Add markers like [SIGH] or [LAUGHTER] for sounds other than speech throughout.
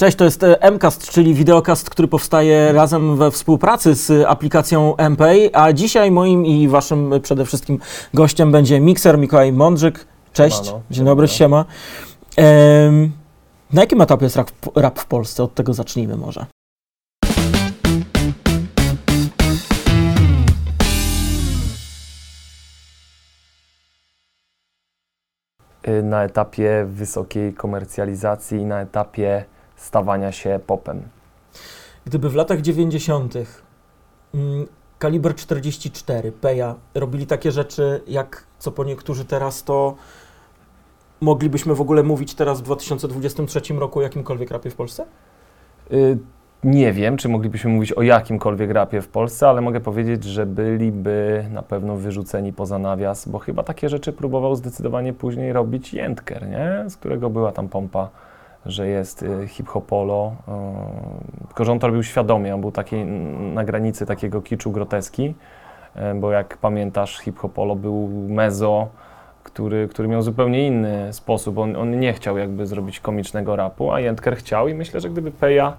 Cześć, to jest e, Mcast, czyli wideokast, który powstaje razem we współpracy z aplikacją MPay, a dzisiaj moim i waszym przede wszystkim gościem będzie mikser Mikołaj Mądrzyk. Cześć, Siemano. dzień dobry, siema. Em, na jakim etapie jest rap, rap w Polsce? Od tego zacznijmy może. Y, na etapie wysokiej komercjalizacji na etapie stawania się popem. Gdyby w latach 90. mm, kaliber 44, Peja robili takie rzeczy, jak co po niektórzy teraz, to moglibyśmy w ogóle mówić teraz w 2023 roku o jakimkolwiek rapie w Polsce? Y, Nie wiem, czy moglibyśmy mówić o jakimkolwiek rapie w Polsce, ale mogę powiedzieć, że byliby na pewno wyrzuceni poza nawias, bo chyba takie rzeczy próbował zdecydowanie później robić Jędker, nie? z którego była tam pompa, że jest y, hip-hopolo. y, Tylko, że on to robił świadomie, on był taki na granicy takiego kiczu groteski, y, bo jak pamiętasz, hip-hopolo był mezo, który, który miał zupełnie inny sposób. On, on nie chciał jakby zrobić komicznego rapu, a Jędker chciał i myślę, że gdyby Peja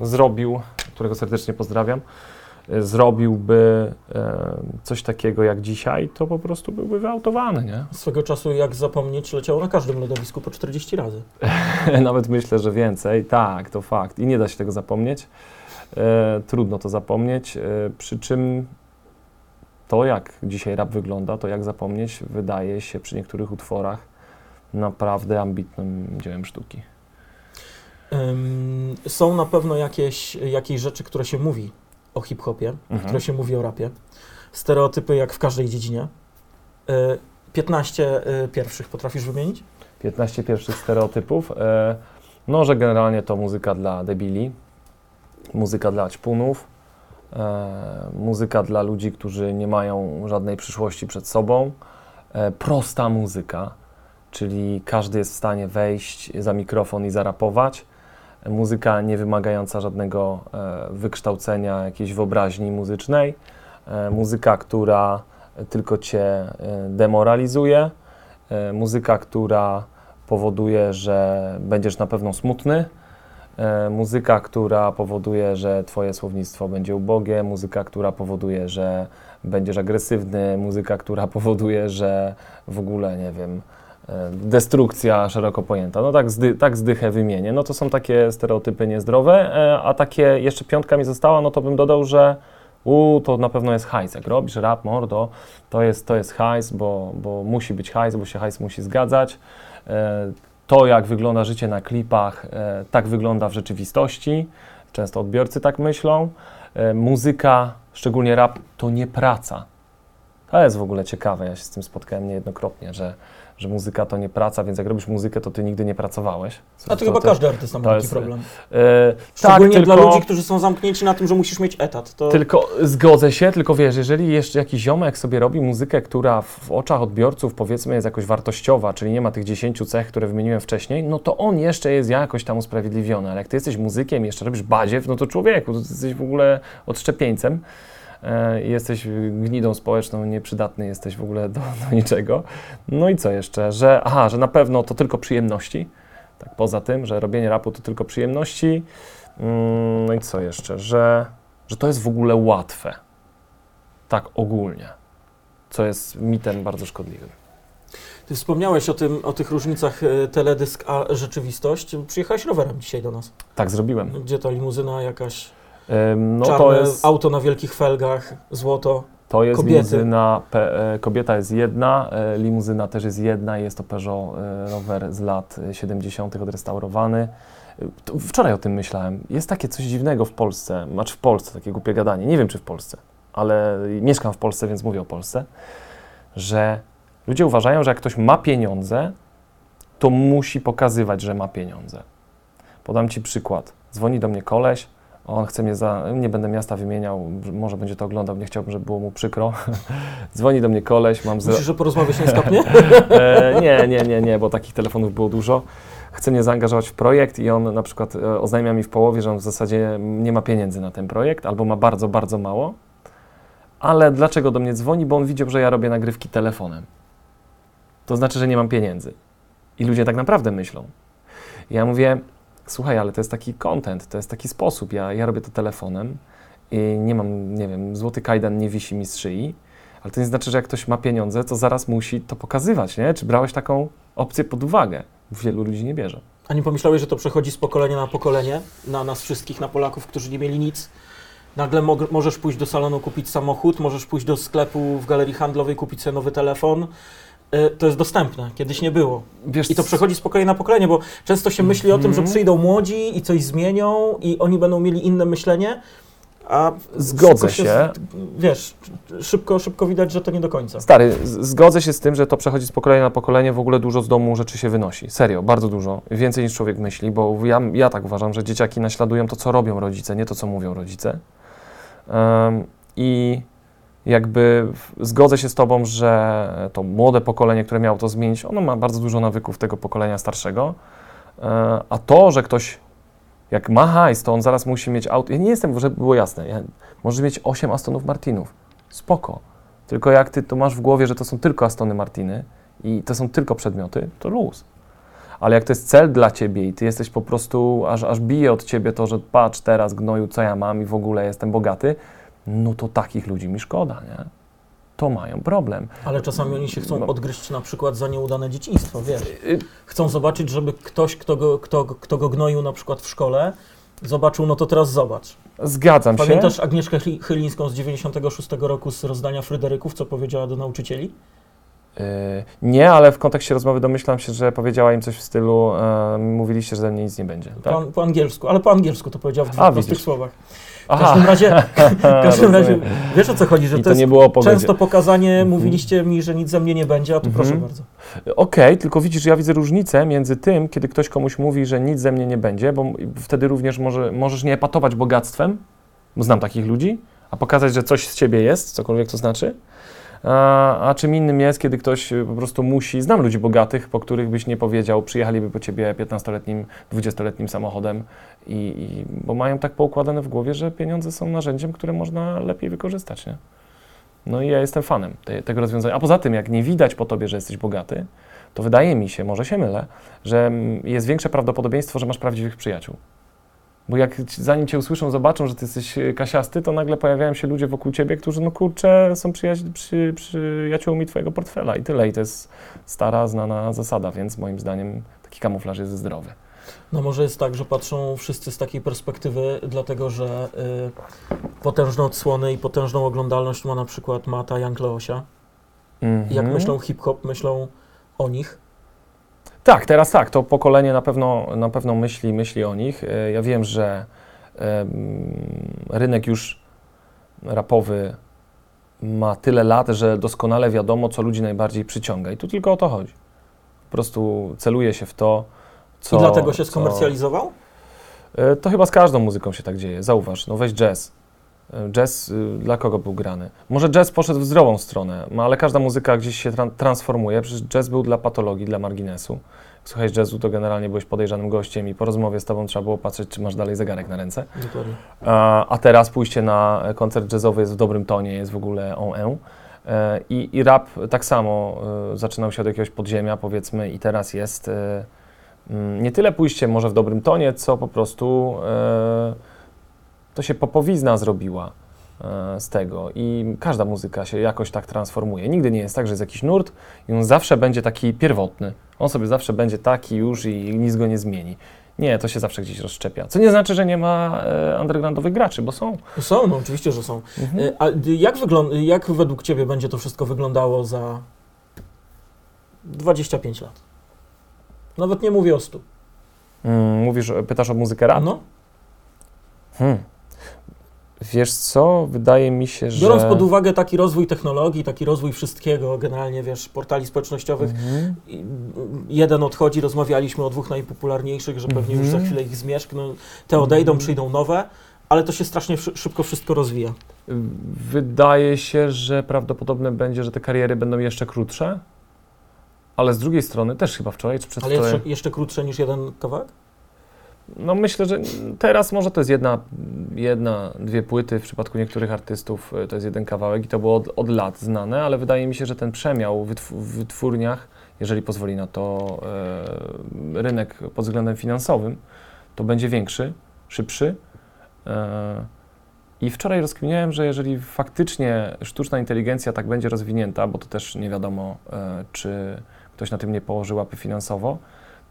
zrobił, którego serdecznie pozdrawiam, zrobiłby e, coś takiego jak dzisiaj, to po prostu byłby wyautowany, nie? Swego czasu, jak zapomnieć, leciało na każdym lodowisku po 40 razy. [LAUGHS] Nawet myślę, że więcej. Tak, to fakt. I nie da się tego zapomnieć. E, trudno to zapomnieć. E, przy czym to, jak dzisiaj rap wygląda, to jak zapomnieć, wydaje się przy niektórych utworach naprawdę ambitnym dziełem sztuki. Są na pewno jakieś, jakieś rzeczy, które się mówi o hip-hopie, Mhm. które się mówi o rapie. Stereotypy jak w każdej dziedzinie. Y, 15 y, pierwszych potrafisz wymienić? 15 pierwszych stereotypów. E, no, że generalnie to muzyka dla debili, muzyka dla ćpunów, e, muzyka dla ludzi, którzy nie mają żadnej przyszłości przed sobą, e, prosta muzyka, czyli każdy jest w stanie wejść za mikrofon i zarapować. Muzyka nie wymagająca żadnego e, wykształcenia, jakiejś wyobraźni muzycznej. E, muzyka, która tylko cię e, demoralizuje. Muzyka, która powoduje, że będziesz na pewno smutny. Muzyka, która powoduje, że twoje słownictwo będzie ubogie. Muzyka, która powoduje, że będziesz agresywny. Muzyka, która [LAUGHS] powoduje, że w ogóle, nie wiem, destrukcja szeroko pojęta. No tak, zdy, tak zdychę wymienię. No to są takie stereotypy niezdrowe, e, a takie jeszcze piątka mi została, no to bym dodał, że u, to na pewno jest hajs. Jak robisz rap, mordo, to jest, to jest hajs, bo, bo musi być hajs, bo się hajs musi zgadzać. E, To, jak wygląda życie na klipach, e, tak wygląda w rzeczywistości. Często odbiorcy tak myślą. Muzyka, szczególnie rap, to nie praca. To jest w ogóle ciekawe, ja się z tym spotkałem niejednokrotnie, że, że muzyka to nie praca, więc jak robisz muzykę, to ty nigdy nie pracowałeś. A to, chyba ty- każdy artysta ma to taki jest- problem. E, Szczególnie tak, dla tylko- ludzi, którzy są zamknięci na tym, że musisz mieć etat. To Tylko zgodzę się, tylko wiesz, jeżeli jeszcze jakiś ziomek sobie robi muzykę, która w oczach odbiorców powiedzmy jest jakoś wartościowa, czyli nie ma tych 10 cech, które wymieniłem wcześniej, no to on jeszcze jest jakoś tam usprawiedliwiony. Ale jak ty jesteś muzykiem i jeszcze robisz badziew, no to człowieku, to jesteś w ogóle odszczepieńcem. E, Jesteś gnidą społeczną, nieprzydatny jesteś w ogóle do, do niczego. No i co jeszcze? Że, aha, że na pewno to tylko przyjemności. Tak, poza tym, że robienie rapu to tylko przyjemności. Mm, No i co jeszcze? Że, że to jest w ogóle łatwe. Tak ogólnie. Co jest mitem bardzo szkodliwym. ty wspomniałeś o, tym, o tych różnicach e, teledysk a rzeczywistość. Przyjechałeś rowerem dzisiaj do nas. Tak zrobiłem. Gdzie ta limuzyna jakaś, No czarne to jest, auto na wielkich felgach, złoto. to jest kobiety. limuzyna, pe, e, kobieta jest jedna, e, limuzyna też jest jedna, jest to Peugeot e, rower z lat e, 70. odrestaurowany. To Wczoraj o tym myślałem. Jest takie coś dziwnego w Polsce, znaczy w Polsce, takie głupie gadanie, nie wiem czy w Polsce, ale mieszkam w Polsce, więc mówię o Polsce, że ludzie uważają, że jak ktoś ma pieniądze, to musi pokazywać, że ma pieniądze. Podam Ci przykład. Dzwoni do mnie koleś, on chce mnie za... Nie będę miasta wymieniał, może będzie to oglądał, nie chciałbym, żeby było mu przykro. [LAUGHS] Dzwoni do mnie koleś, mam... Myślisz, że porozmawiać nie skapnie? [LAUGHS] E, nie, nie, nie, nie, bo takich telefonów było dużo. Chce mnie zaangażować w projekt i on na przykład e, oznajmia mi w połowie, że on w zasadzie nie ma pieniędzy na ten projekt, albo ma bardzo, bardzo mało. Ale dlaczego do mnie dzwoni? Bo on widział, że ja robię nagrywki telefonem. To znaczy, że nie mam pieniędzy. I ludzie tak naprawdę myślą. Ja mówię, słuchaj, ale to jest taki content, to jest taki sposób. Ja, ja robię to telefonem i nie mam, nie wiem, złoty kajdan nie wisi mi z szyi, ale to nie znaczy, że jak ktoś ma pieniądze, to zaraz musi to pokazywać, nie? Czy brałeś taką opcję pod uwagę? Wielu ludzi nie bierze. A nie pomyślałeś, że to przechodzi z pokolenia na pokolenie, na nas wszystkich, na Polaków, którzy nie mieli nic? Nagle mog- możesz pójść do salonu kupić samochód, możesz pójść do sklepu w galerii handlowej kupić sobie nowy telefon. Y, To jest dostępne, kiedyś nie było. Wiesz, I to przechodzi z pokolenia na pokolenie, bo często się myśli o tym, że Mhm. przyjdą młodzi i coś zmienią i oni będą mieli inne myślenie, a Zgodzę szybko się. Wiesz, szybko, szybko widać, że to nie do końca. Stary, zgodzę się z tym, że to przechodzi z pokolenia na pokolenie, w ogóle dużo z domu rzeczy się wynosi. Serio, bardzo dużo. Więcej niż człowiek myśli, bo ja, ja tak uważam, że dzieciaki naśladują to, co robią rodzice, nie to, co mówią rodzice. Em, I jakby zgodzę się z Tobą, że to młode pokolenie, które miało to zmienić, ono ma bardzo dużo nawyków tego pokolenia starszego. E, A to, że ktoś jak ma hajs, to on zaraz musi mieć auto. Ja nie jestem, żeby było jasne, ja, może mieć 8 Astonów Martinów. Spoko. Tylko jak ty to masz w głowie, że to są tylko Astony Martiny i to są tylko przedmioty, to luz. Ale jak to jest cel dla ciebie i ty jesteś po prostu, aż, aż bije od ciebie to, że patrz teraz gnoju, co ja mam i w ogóle jestem bogaty, no to takich ludzi mi szkoda, nie? To mają problem. Ale czasami oni się chcą No. odgryźć na przykład za nieudane dzieciństwo, wiesz. Y, Chcą zobaczyć, żeby ktoś, kto go, kto, kto go gnoił na przykład w szkole, zobaczył, no to teraz zobacz. Zgadzam się. Pamiętasz Agnieszkę Chy- Chylińską z 96 roku z rozdania Fryderyków, co powiedziała do nauczycieli? Y, Nie, ale w kontekście rozmowy domyślam się, że powiedziała im coś w stylu e, mówiliście, że ze mnie nic nie będzie. Tak? Po, po angielsku, ale po angielsku to powiedziała w dwóch prostych słowach. W każdym razie, [LAUGHS] w każdym razie wiesz o co chodzi, że I to, to jest często pokazanie, Mhm. mówiliście mi, że nic ze mnie nie będzie, a tu Mhm. proszę bardzo. Okej, tylko widzisz, ja widzę różnicę między tym, kiedy ktoś komuś mówi, że nic ze mnie nie będzie, bo wtedy również może, możesz nie epatować bogactwem, bo znam takich ludzi, a pokazać, że coś z ciebie jest, cokolwiek to znaczy. A, a czym innym jest, kiedy ktoś y, po prostu musi. Znam ludzi bogatych, po których byś nie powiedział, przyjechaliby po ciebie 15-letnim, 20-letnim samochodem, i, i, bo mają tak poukładane w głowie, że pieniądze są narzędziem, które można lepiej wykorzystać. Nie? No i ja jestem fanem te, tego rozwiązania. A poza tym, jak nie widać po tobie, że jesteś bogaty, to wydaje mi się, może się mylę, że mm, jest większe prawdopodobieństwo, że masz prawdziwych przyjaciół. Bo jak zanim cię usłyszą, zobaczą, że ty jesteś e, kasiasty, to nagle pojawiają się ludzie wokół ciebie, którzy, no kurczę, są przyjaź- przy, przyjaciółmi twojego portfela i tyle. I to jest stara, znana zasada, więc moim zdaniem taki kamuflaż jest zdrowy. No może jest tak, że patrzą wszyscy z takiej perspektywy, dlatego że y, potężne odsłony i potężną oglądalność ma na przykład Mata Young Leosia. I jak Mhm. myślą hip-hop, myślą o nich. Tak, teraz tak, to pokolenie na pewno, na pewno myśli, myśli o nich. E, Ja wiem, że rynek już rapowy ma tyle lat, że doskonale wiadomo, co ludzi najbardziej przyciąga. I tu tylko o to chodzi. Po prostu celuje się w to, co... I dlatego się co- skomercjalizował? E, To chyba z każdą muzyką się tak dzieje. Zauważ, no weź jazz. Jazz y, dla kogo był grany? Może jazz poszedł w zdrową stronę, no ale każda muzyka gdzieś się tran- transformuje. Przecież jazz był dla patologii, dla marginesu. Jak słuchałeś jazzu, to generalnie byłeś podejrzanym gościem i po rozmowie z tobą trzeba było patrzeć, czy masz dalej zegarek na ręce. Dokładnie. A, a teraz pójście na koncert jazzowy jest w dobrym tonie, jest w ogóle on en. I, I rap tak samo e, zaczynał się od jakiegoś podziemia, powiedzmy, i teraz jest e, mm, nie tyle pójście może w dobrym tonie, co po prostu e, to się popowizna zrobiła e, z tego i każda muzyka się jakoś tak transformuje. Nigdy nie jest tak, że jest jakiś nurt i on zawsze będzie taki pierwotny. On sobie zawsze będzie taki już i nic go nie zmieni. Nie, to się zawsze gdzieś rozszczepia. Co nie znaczy, że nie ma e, undergroundowych graczy, bo są. Są, no oczywiście, że są. Mhm. Y, A jak, wyglą- jak według Ciebie będzie to wszystko wyglądało za 25 lat? Nawet nie mówię o 100. Mm, mówisz, pytasz o muzykę rap? No, Hmm. Wiesz co, wydaje mi się, że... biorąc pod uwagę taki rozwój technologii, taki rozwój wszystkiego, generalnie, wiesz, portali społecznościowych, Mhm. mm, jeden odchodzi, rozmawialiśmy o dwóch najpopularniejszych, że pewnie już za Mhm. chwilę ich zmierzch, no, te odejdą, Mhm. przyjdą nowe, ale to się strasznie szy- szybko wszystko rozwija. Wydaje się, że prawdopodobne będzie, że te kariery będą jeszcze krótsze, ale z drugiej strony też chyba wczoraj czy Ale przedwczoraj... jeszcze, jeszcze krótsze niż jeden kawałek? No myślę, że teraz może to jest jedna, jedna, dwie płyty, w przypadku niektórych artystów y, to jest jeden kawałek i to było od, od lat znane, ale wydaje mi się, że ten przemiał w, wytw- w wytwórniach, jeżeli pozwoli na to e, rynek pod względem finansowym, to będzie większy, szybszy. E, I wczoraj rozkminiałem, że jeżeli faktycznie sztuczna inteligencja tak będzie rozwinięta, bo to też nie wiadomo, e, czy ktoś na tym nie położy łapy finansowo,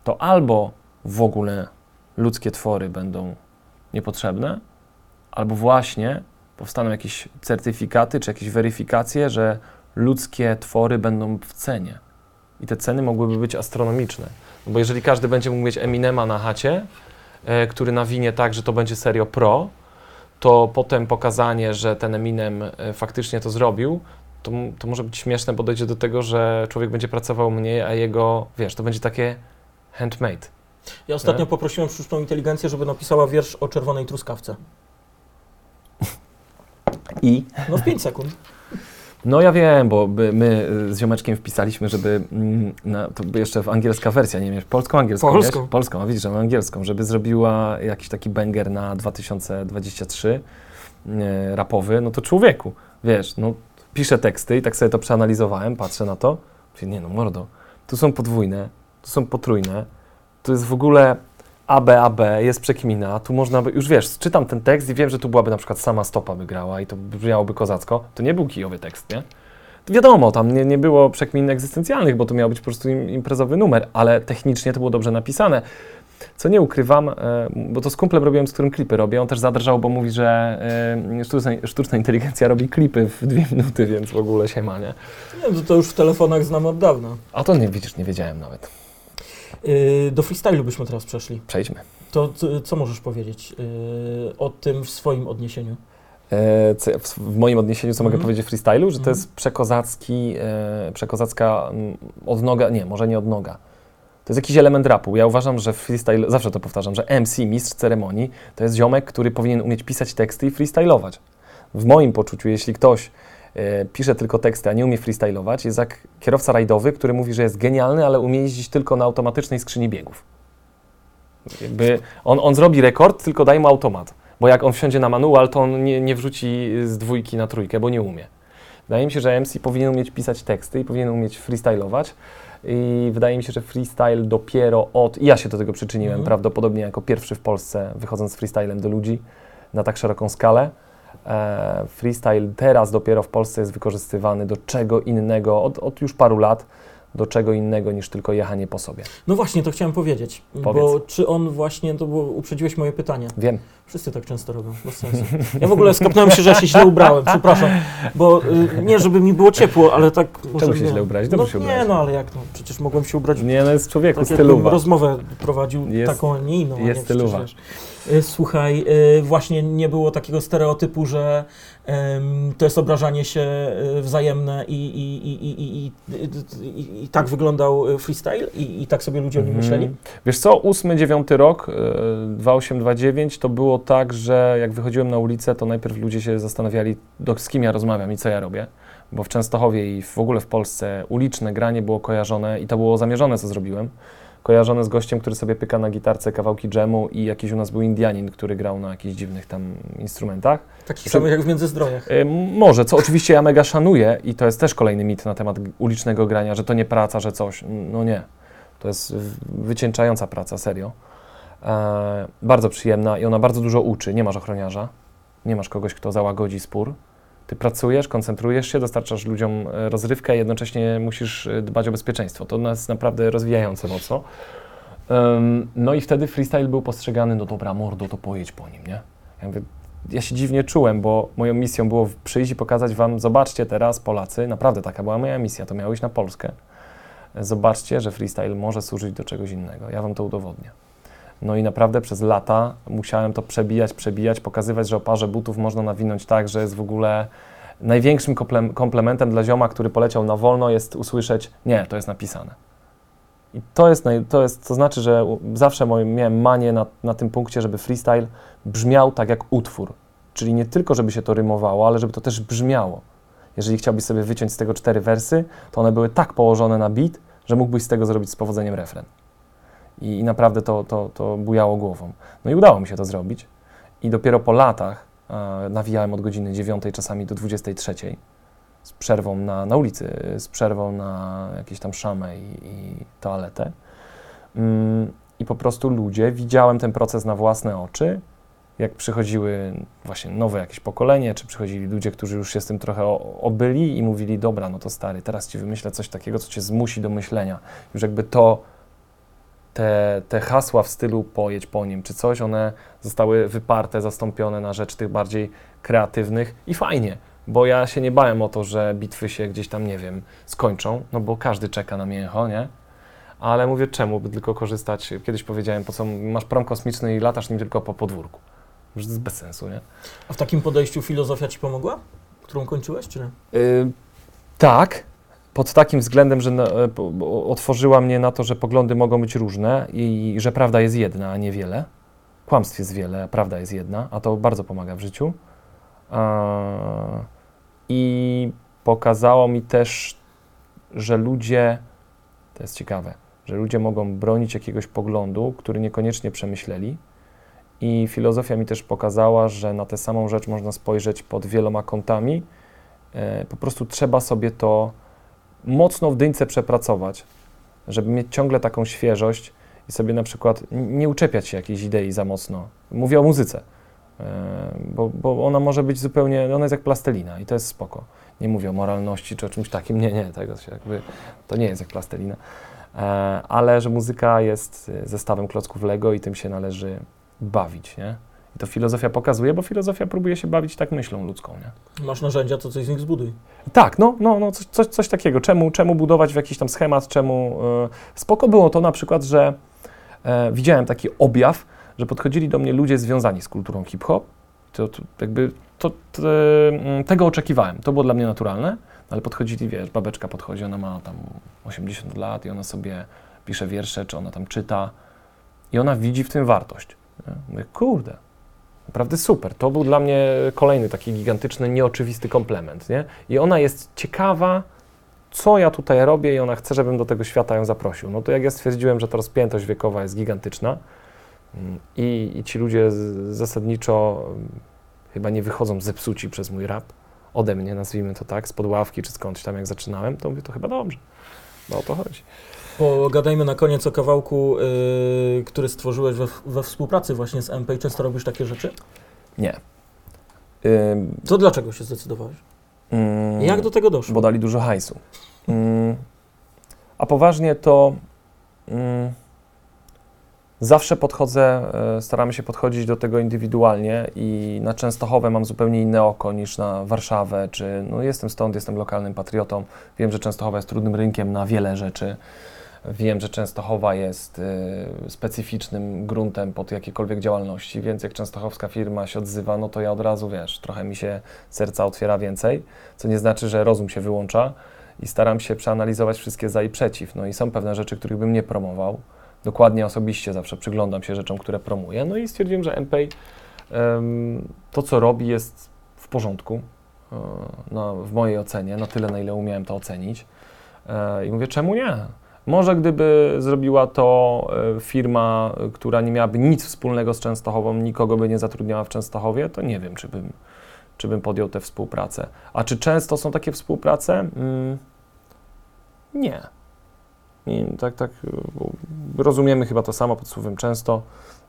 to albo w ogóle ludzkie twory będą niepotrzebne, albo właśnie powstaną jakieś certyfikaty czy jakieś weryfikacje, że ludzkie twory będą w cenie. I te ceny mogłyby być astronomiczne. No bo jeżeli każdy będzie mógł mieć Eminema na chacie, e, który nawinie tak, że to będzie serio pro, to potem pokazanie, że ten Eminem e, faktycznie to zrobił, to, to może być śmieszne, bo dojdzie do tego, że człowiek będzie pracował mniej, a jego, wiesz, to będzie takie handmade. Ja ostatnio Nie? poprosiłem sztuczną inteligencję, żeby napisała wiersz o czerwonej truskawce. [LAUGHS] I? No w 5 sekund. No ja wiem, bo my y, z ziomeczkiem wpisaliśmy, żeby, na, to by jeszcze w angielska wersja, nie wiem, polską, angielską, Polską. Wiesz? Polską, a widzisz, że mam angielską, żeby zrobiła jakiś taki banger na 2023 e, rapowy, no to człowieku, wiesz, no piszę teksty i tak sobie to przeanalizowałem, patrzę na to, mówię, nie no mordo, tu są podwójne, tu są potrójne, tu jest w ogóle AB, AB, jest przekmina, tu można by, już wiesz, czytam ten tekst i wiem, że tu byłaby na przykład sama stopa by grała i to brzmiałoby kozacko. To nie był kijowy tekst, nie? Wiadomo, tam nie, nie było przekmin egzystencjalnych, bo to miał być po prostu im, imprezowy numer, ale technicznie to było dobrze napisane. Co nie ukrywam, e, bo to z kumplem robiłem, z którym klipy robię, on też zadrżał, bo mówi, że e, sztuczna, sztuczna inteligencja robi klipy w dwie minuty, więc w ogóle się ma, nie? Nie, to, to już w telefonach znam od dawna. A to nie, widzisz, nie wiedziałem nawet. Yy, do freestylu byśmy teraz przeszli. Przejdźmy. To co, co możesz powiedzieć yy, o tym w swoim odniesieniu? E, w, moim odniesieniu, co mogę Mhm. powiedzieć w freestylu, że to Mhm. jest przekozacki, e, przekozacka mm, odnoga, nie, może nie odnoga. To jest jakiś element rapu. Ja uważam, że freestyle, zawsze to powtarzam, że MC, mistrz ceremonii, to jest ziomek, który powinien umieć pisać teksty i freestylować. W moim poczuciu, jeśli ktoś pisze tylko teksty, a nie umie freestylować, jest jak kierowca rajdowy, który mówi, że jest genialny, ale umie jeździć tylko na automatycznej skrzyni biegów. Jakby on, on zrobi rekord, tylko daj mu automat. Bo jak on wsiądzie na manual, to on nie, nie wrzuci z dwójki na trójkę, bo nie umie. Wydaje mi się, że MC powinien umieć pisać teksty i powinien umieć freestylować. I wydaje mi się, że freestyle dopiero od. i Ja się do tego przyczyniłem Mhm. prawdopodobnie jako pierwszy w Polsce, wychodząc z freestylem do ludzi na tak szeroką skalę. E, freestyle teraz dopiero w Polsce jest wykorzystywany do czego innego, od, od już paru lat, do czego innego niż tylko jechanie po sobie. No właśnie, to chciałem powiedzieć. Powiedz. Bo czy on właśnie, to było, uprzedziłeś moje pytanie. Wiem. Wszyscy tak często robią, bez sensu. Ja w ogóle skapnąłem się, że ja się źle ubrałem, przepraszam. Bo y, nie, żeby mi było ciepło, ale tak... może Czemu się nie. źle ubrać? Dobrze no, się Nie, ubrać. no ale jak no, przecież mogłem się ubrać Nie, no jest człowieku, tak, styluwa. rozmowę prowadził Jest- taką, a nie inną. jest nie styluwa. Y, Słuchaj, y, właśnie nie było takiego stereotypu, że to jest obrażanie się y, wzajemne i, i, i, i, i, i, tak wyglądał y, freestyle i, i tak sobie ludzie o nim myśleli? Mhm. Wiesz co, 8-9 rok, y, 2829, to było tak, że jak wychodziłem na ulicę, to najpierw ludzie się zastanawiali, do, z kim ja rozmawiam i co ja robię. Bo w Częstochowie i w ogóle w Polsce uliczne granie było kojarzone i to było zamierzone, co zrobiłem. Kojarzone z gościem, który sobie pyka na gitarce kawałki dżemu i jakiś u nas był Indianin, który grał na jakichś dziwnych tam instrumentach. Takich Przy- samych jak w Międzyzdrojach. Y, Może, co oczywiście ja mega szanuję i to jest też kolejny mit na temat ulicznego grania, że to nie praca, że coś. No nie. To jest wycieńczająca praca, serio. E, bardzo przyjemna i ona bardzo dużo uczy. Nie masz ochroniarza, nie masz kogoś, kto załagodzi spór. Ty pracujesz, koncentrujesz się, dostarczasz ludziom e, rozrywkę, a jednocześnie musisz e, dbać o bezpieczeństwo. To nas naprawdę rozwijające mocno. Em, no i wtedy freestyle był postrzegany, no dobra, mordo, to pojedź po nim, nie? Ja mówię, ja się dziwnie czułem, bo moją misją było przyjść i pokazać wam, zobaczcie teraz Polacy, naprawdę taka była moja misja, to miało iść na Polskę. Zobaczcie, że freestyle może służyć do czegoś innego. Ja wam to udowodnię. No i naprawdę przez lata musiałem to przebijać, przebijać, pokazywać, że o parze butów można nawinąć tak, że jest w ogóle największym komple- komplementem dla zioma, który poleciał na wolno, jest usłyszeć, nie, to jest napisane. I to jest, to jest, to znaczy, że zawsze miałem manię na, na tym punkcie, żeby freestyle brzmiał tak jak utwór. Czyli nie tylko, żeby się to rymowało, ale żeby to też brzmiało. Jeżeli chciałbyś sobie wyciąć z tego cztery wersy, to one były tak położone na beat, że mógłbyś z tego zrobić z powodzeniem refren. I, i naprawdę to, to, to bujało głową. No i udało mi się to zrobić. I dopiero po latach e, nawijałem od godziny 9 czasami do 23 z przerwą na, na ulicy, z przerwą na jakieś tam szamę i, i toaletę. Mm, i po prostu ludzie, widziałem ten proces na własne oczy, jak przychodziły właśnie nowe jakieś pokolenie, czy przychodzili ludzie, którzy już się z tym trochę obyli i mówili, dobra, no to stary, teraz ci wymyślę coś takiego, co cię zmusi do myślenia. Już jakby to, te, te hasła w stylu pojedź po nim, czy coś, one zostały wyparte, zastąpione na rzecz tych bardziej kreatywnych i fajnie, bo ja się nie bałem o to, że bitwy się gdzieś tam, nie wiem, skończą, no bo każdy czeka na mięcho, nie? Ale mówię, czemu by tylko korzystać? Kiedyś powiedziałem, po co masz prom kosmiczny i latasz nim tylko po podwórku. Już to jest bez sensu, nie? A w takim podejściu filozofia ci pomogła? Którą kończyłeś, czy nie? Y, tak, pod takim względem, że e, otworzyła mnie na to, że poglądy mogą być różne i, że prawda jest jedna, a nie wiele. Kłamstw jest wiele, prawda jest jedna, a to bardzo pomaga w życiu. I pokazało mi też, że ludzie, to jest ciekawe, że ludzie mogą bronić jakiegoś poglądu, który niekoniecznie przemyśleli. I filozofia mi też pokazała, że na tę samą rzecz można spojrzeć pod wieloma kątami. E, po prostu trzeba sobie to mocno w dyńce przepracować, żeby mieć ciągle taką świeżość i sobie na przykład nie uczepiać się jakiejś idei za mocno. Mówię o muzyce, e, bo, bo ona może być zupełnie, ona jest jak plastelina i to jest spoko. Nie mówię o moralności czy o czymś takim, nie, nie, tego się jakby, to nie jest jak plastelina. E, ale że muzyka jest e, zestawem klocków Lego i tym się należy bawić, nie? To filozofia pokazuje, bo filozofia próbuje się bawić tak myślą ludzką, nie? Masz narzędzia, to coś z nich zbuduj. Tak, no, no, no coś, coś, takiego. Czemu, czemu budować w jakiś tam schemat, czemu... E, spoko było to na przykład, że e, widziałem taki objaw, że podchodzili do mnie ludzie związani z kulturą hip-hop. To, to jakby to, to, mm, tego oczekiwałem. To było dla mnie naturalne, ale podchodzili, wiesz, babeczka podchodzi, ona ma tam 80 lat i ona sobie pisze wiersze, czy ona tam czyta i ona widzi w tym wartość. Nie? Mówię, kurde, Naprawdę super. To był dla mnie kolejny taki gigantyczny, nieoczywisty komplement. Nie? I ona jest ciekawa, co ja tutaj robię, i ona chce, żebym do tego świata ją zaprosił. No to jak ja stwierdziłem, że ta rozpiętość wiekowa jest gigantyczna mm, i, i ci ludzie zasadniczo mm, chyba nie wychodzą zepsuci przez mój rap, ode mnie, nazwijmy to tak, z podławki czy skądś tam, jak zaczynałem, to mówię, to chyba dobrze. No o to chodzi. Pogadajmy na koniec o kawałku, yy, który stworzyłeś we, we współpracy właśnie z MP. Często robisz takie rzeczy? Nie. Ym, To dlaczego się zdecydowałeś? mm, Jak do tego doszło? bo dali dużo hajsu. Mm, a poważnie to zawsze podchodzę, e, staramy się podchodzić do tego indywidualnie i na Częstochowę mam zupełnie inne oko niż na Warszawę, czy no jestem stąd, jestem lokalnym patriotą. Wiem, że Częstochowa jest trudnym rynkiem na wiele rzeczy. Wiem, że Częstochowa jest y, specyficznym gruntem pod jakiekolwiek działalności, więc jak częstochowska firma się odzywa, no to ja od razu, wiesz, trochę mi się serca otwiera więcej, co nie znaczy, że rozum się wyłącza i staram się przeanalizować wszystkie za i przeciw. No i są pewne rzeczy, których bym nie promował. Dokładnie osobiście zawsze przyglądam się rzeczom, które promuję. No i stwierdziłem, że MPay to, co robi, jest w porządku. No, w mojej ocenie, na tyle, na ile umiałem to ocenić. E, I mówię, czemu nie? Może gdyby zrobiła to e, firma, e, która nie miałaby nic wspólnego z Częstochową, nikogo by nie zatrudniała w Częstochowie, to nie wiem, czy bym, czy bym podjął tę współpracę. A czy często są takie współprace? Mm, nie. I tak, tak, bo rozumiemy chyba to samo pod słowem często,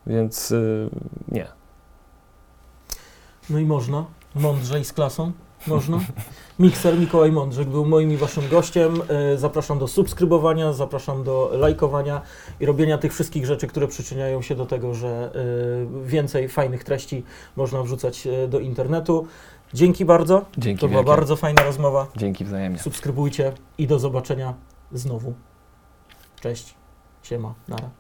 więc y, nie. No i można. Mądrze i z klasą. Można. Mikser Mikołaj Mądrzek był moim i waszym gościem. E, Zapraszam do subskrybowania, zapraszam do lajkowania i robienia tych wszystkich rzeczy, które przyczyniają się do tego, że e, więcej fajnych treści można wrzucać e, do internetu. Dzięki bardzo. Dzięki To była wielkie. bardzo fajna rozmowa. Dzięki wzajemnie. Subskrybujcie i do zobaczenia znowu. Cześć. Siema. Nara.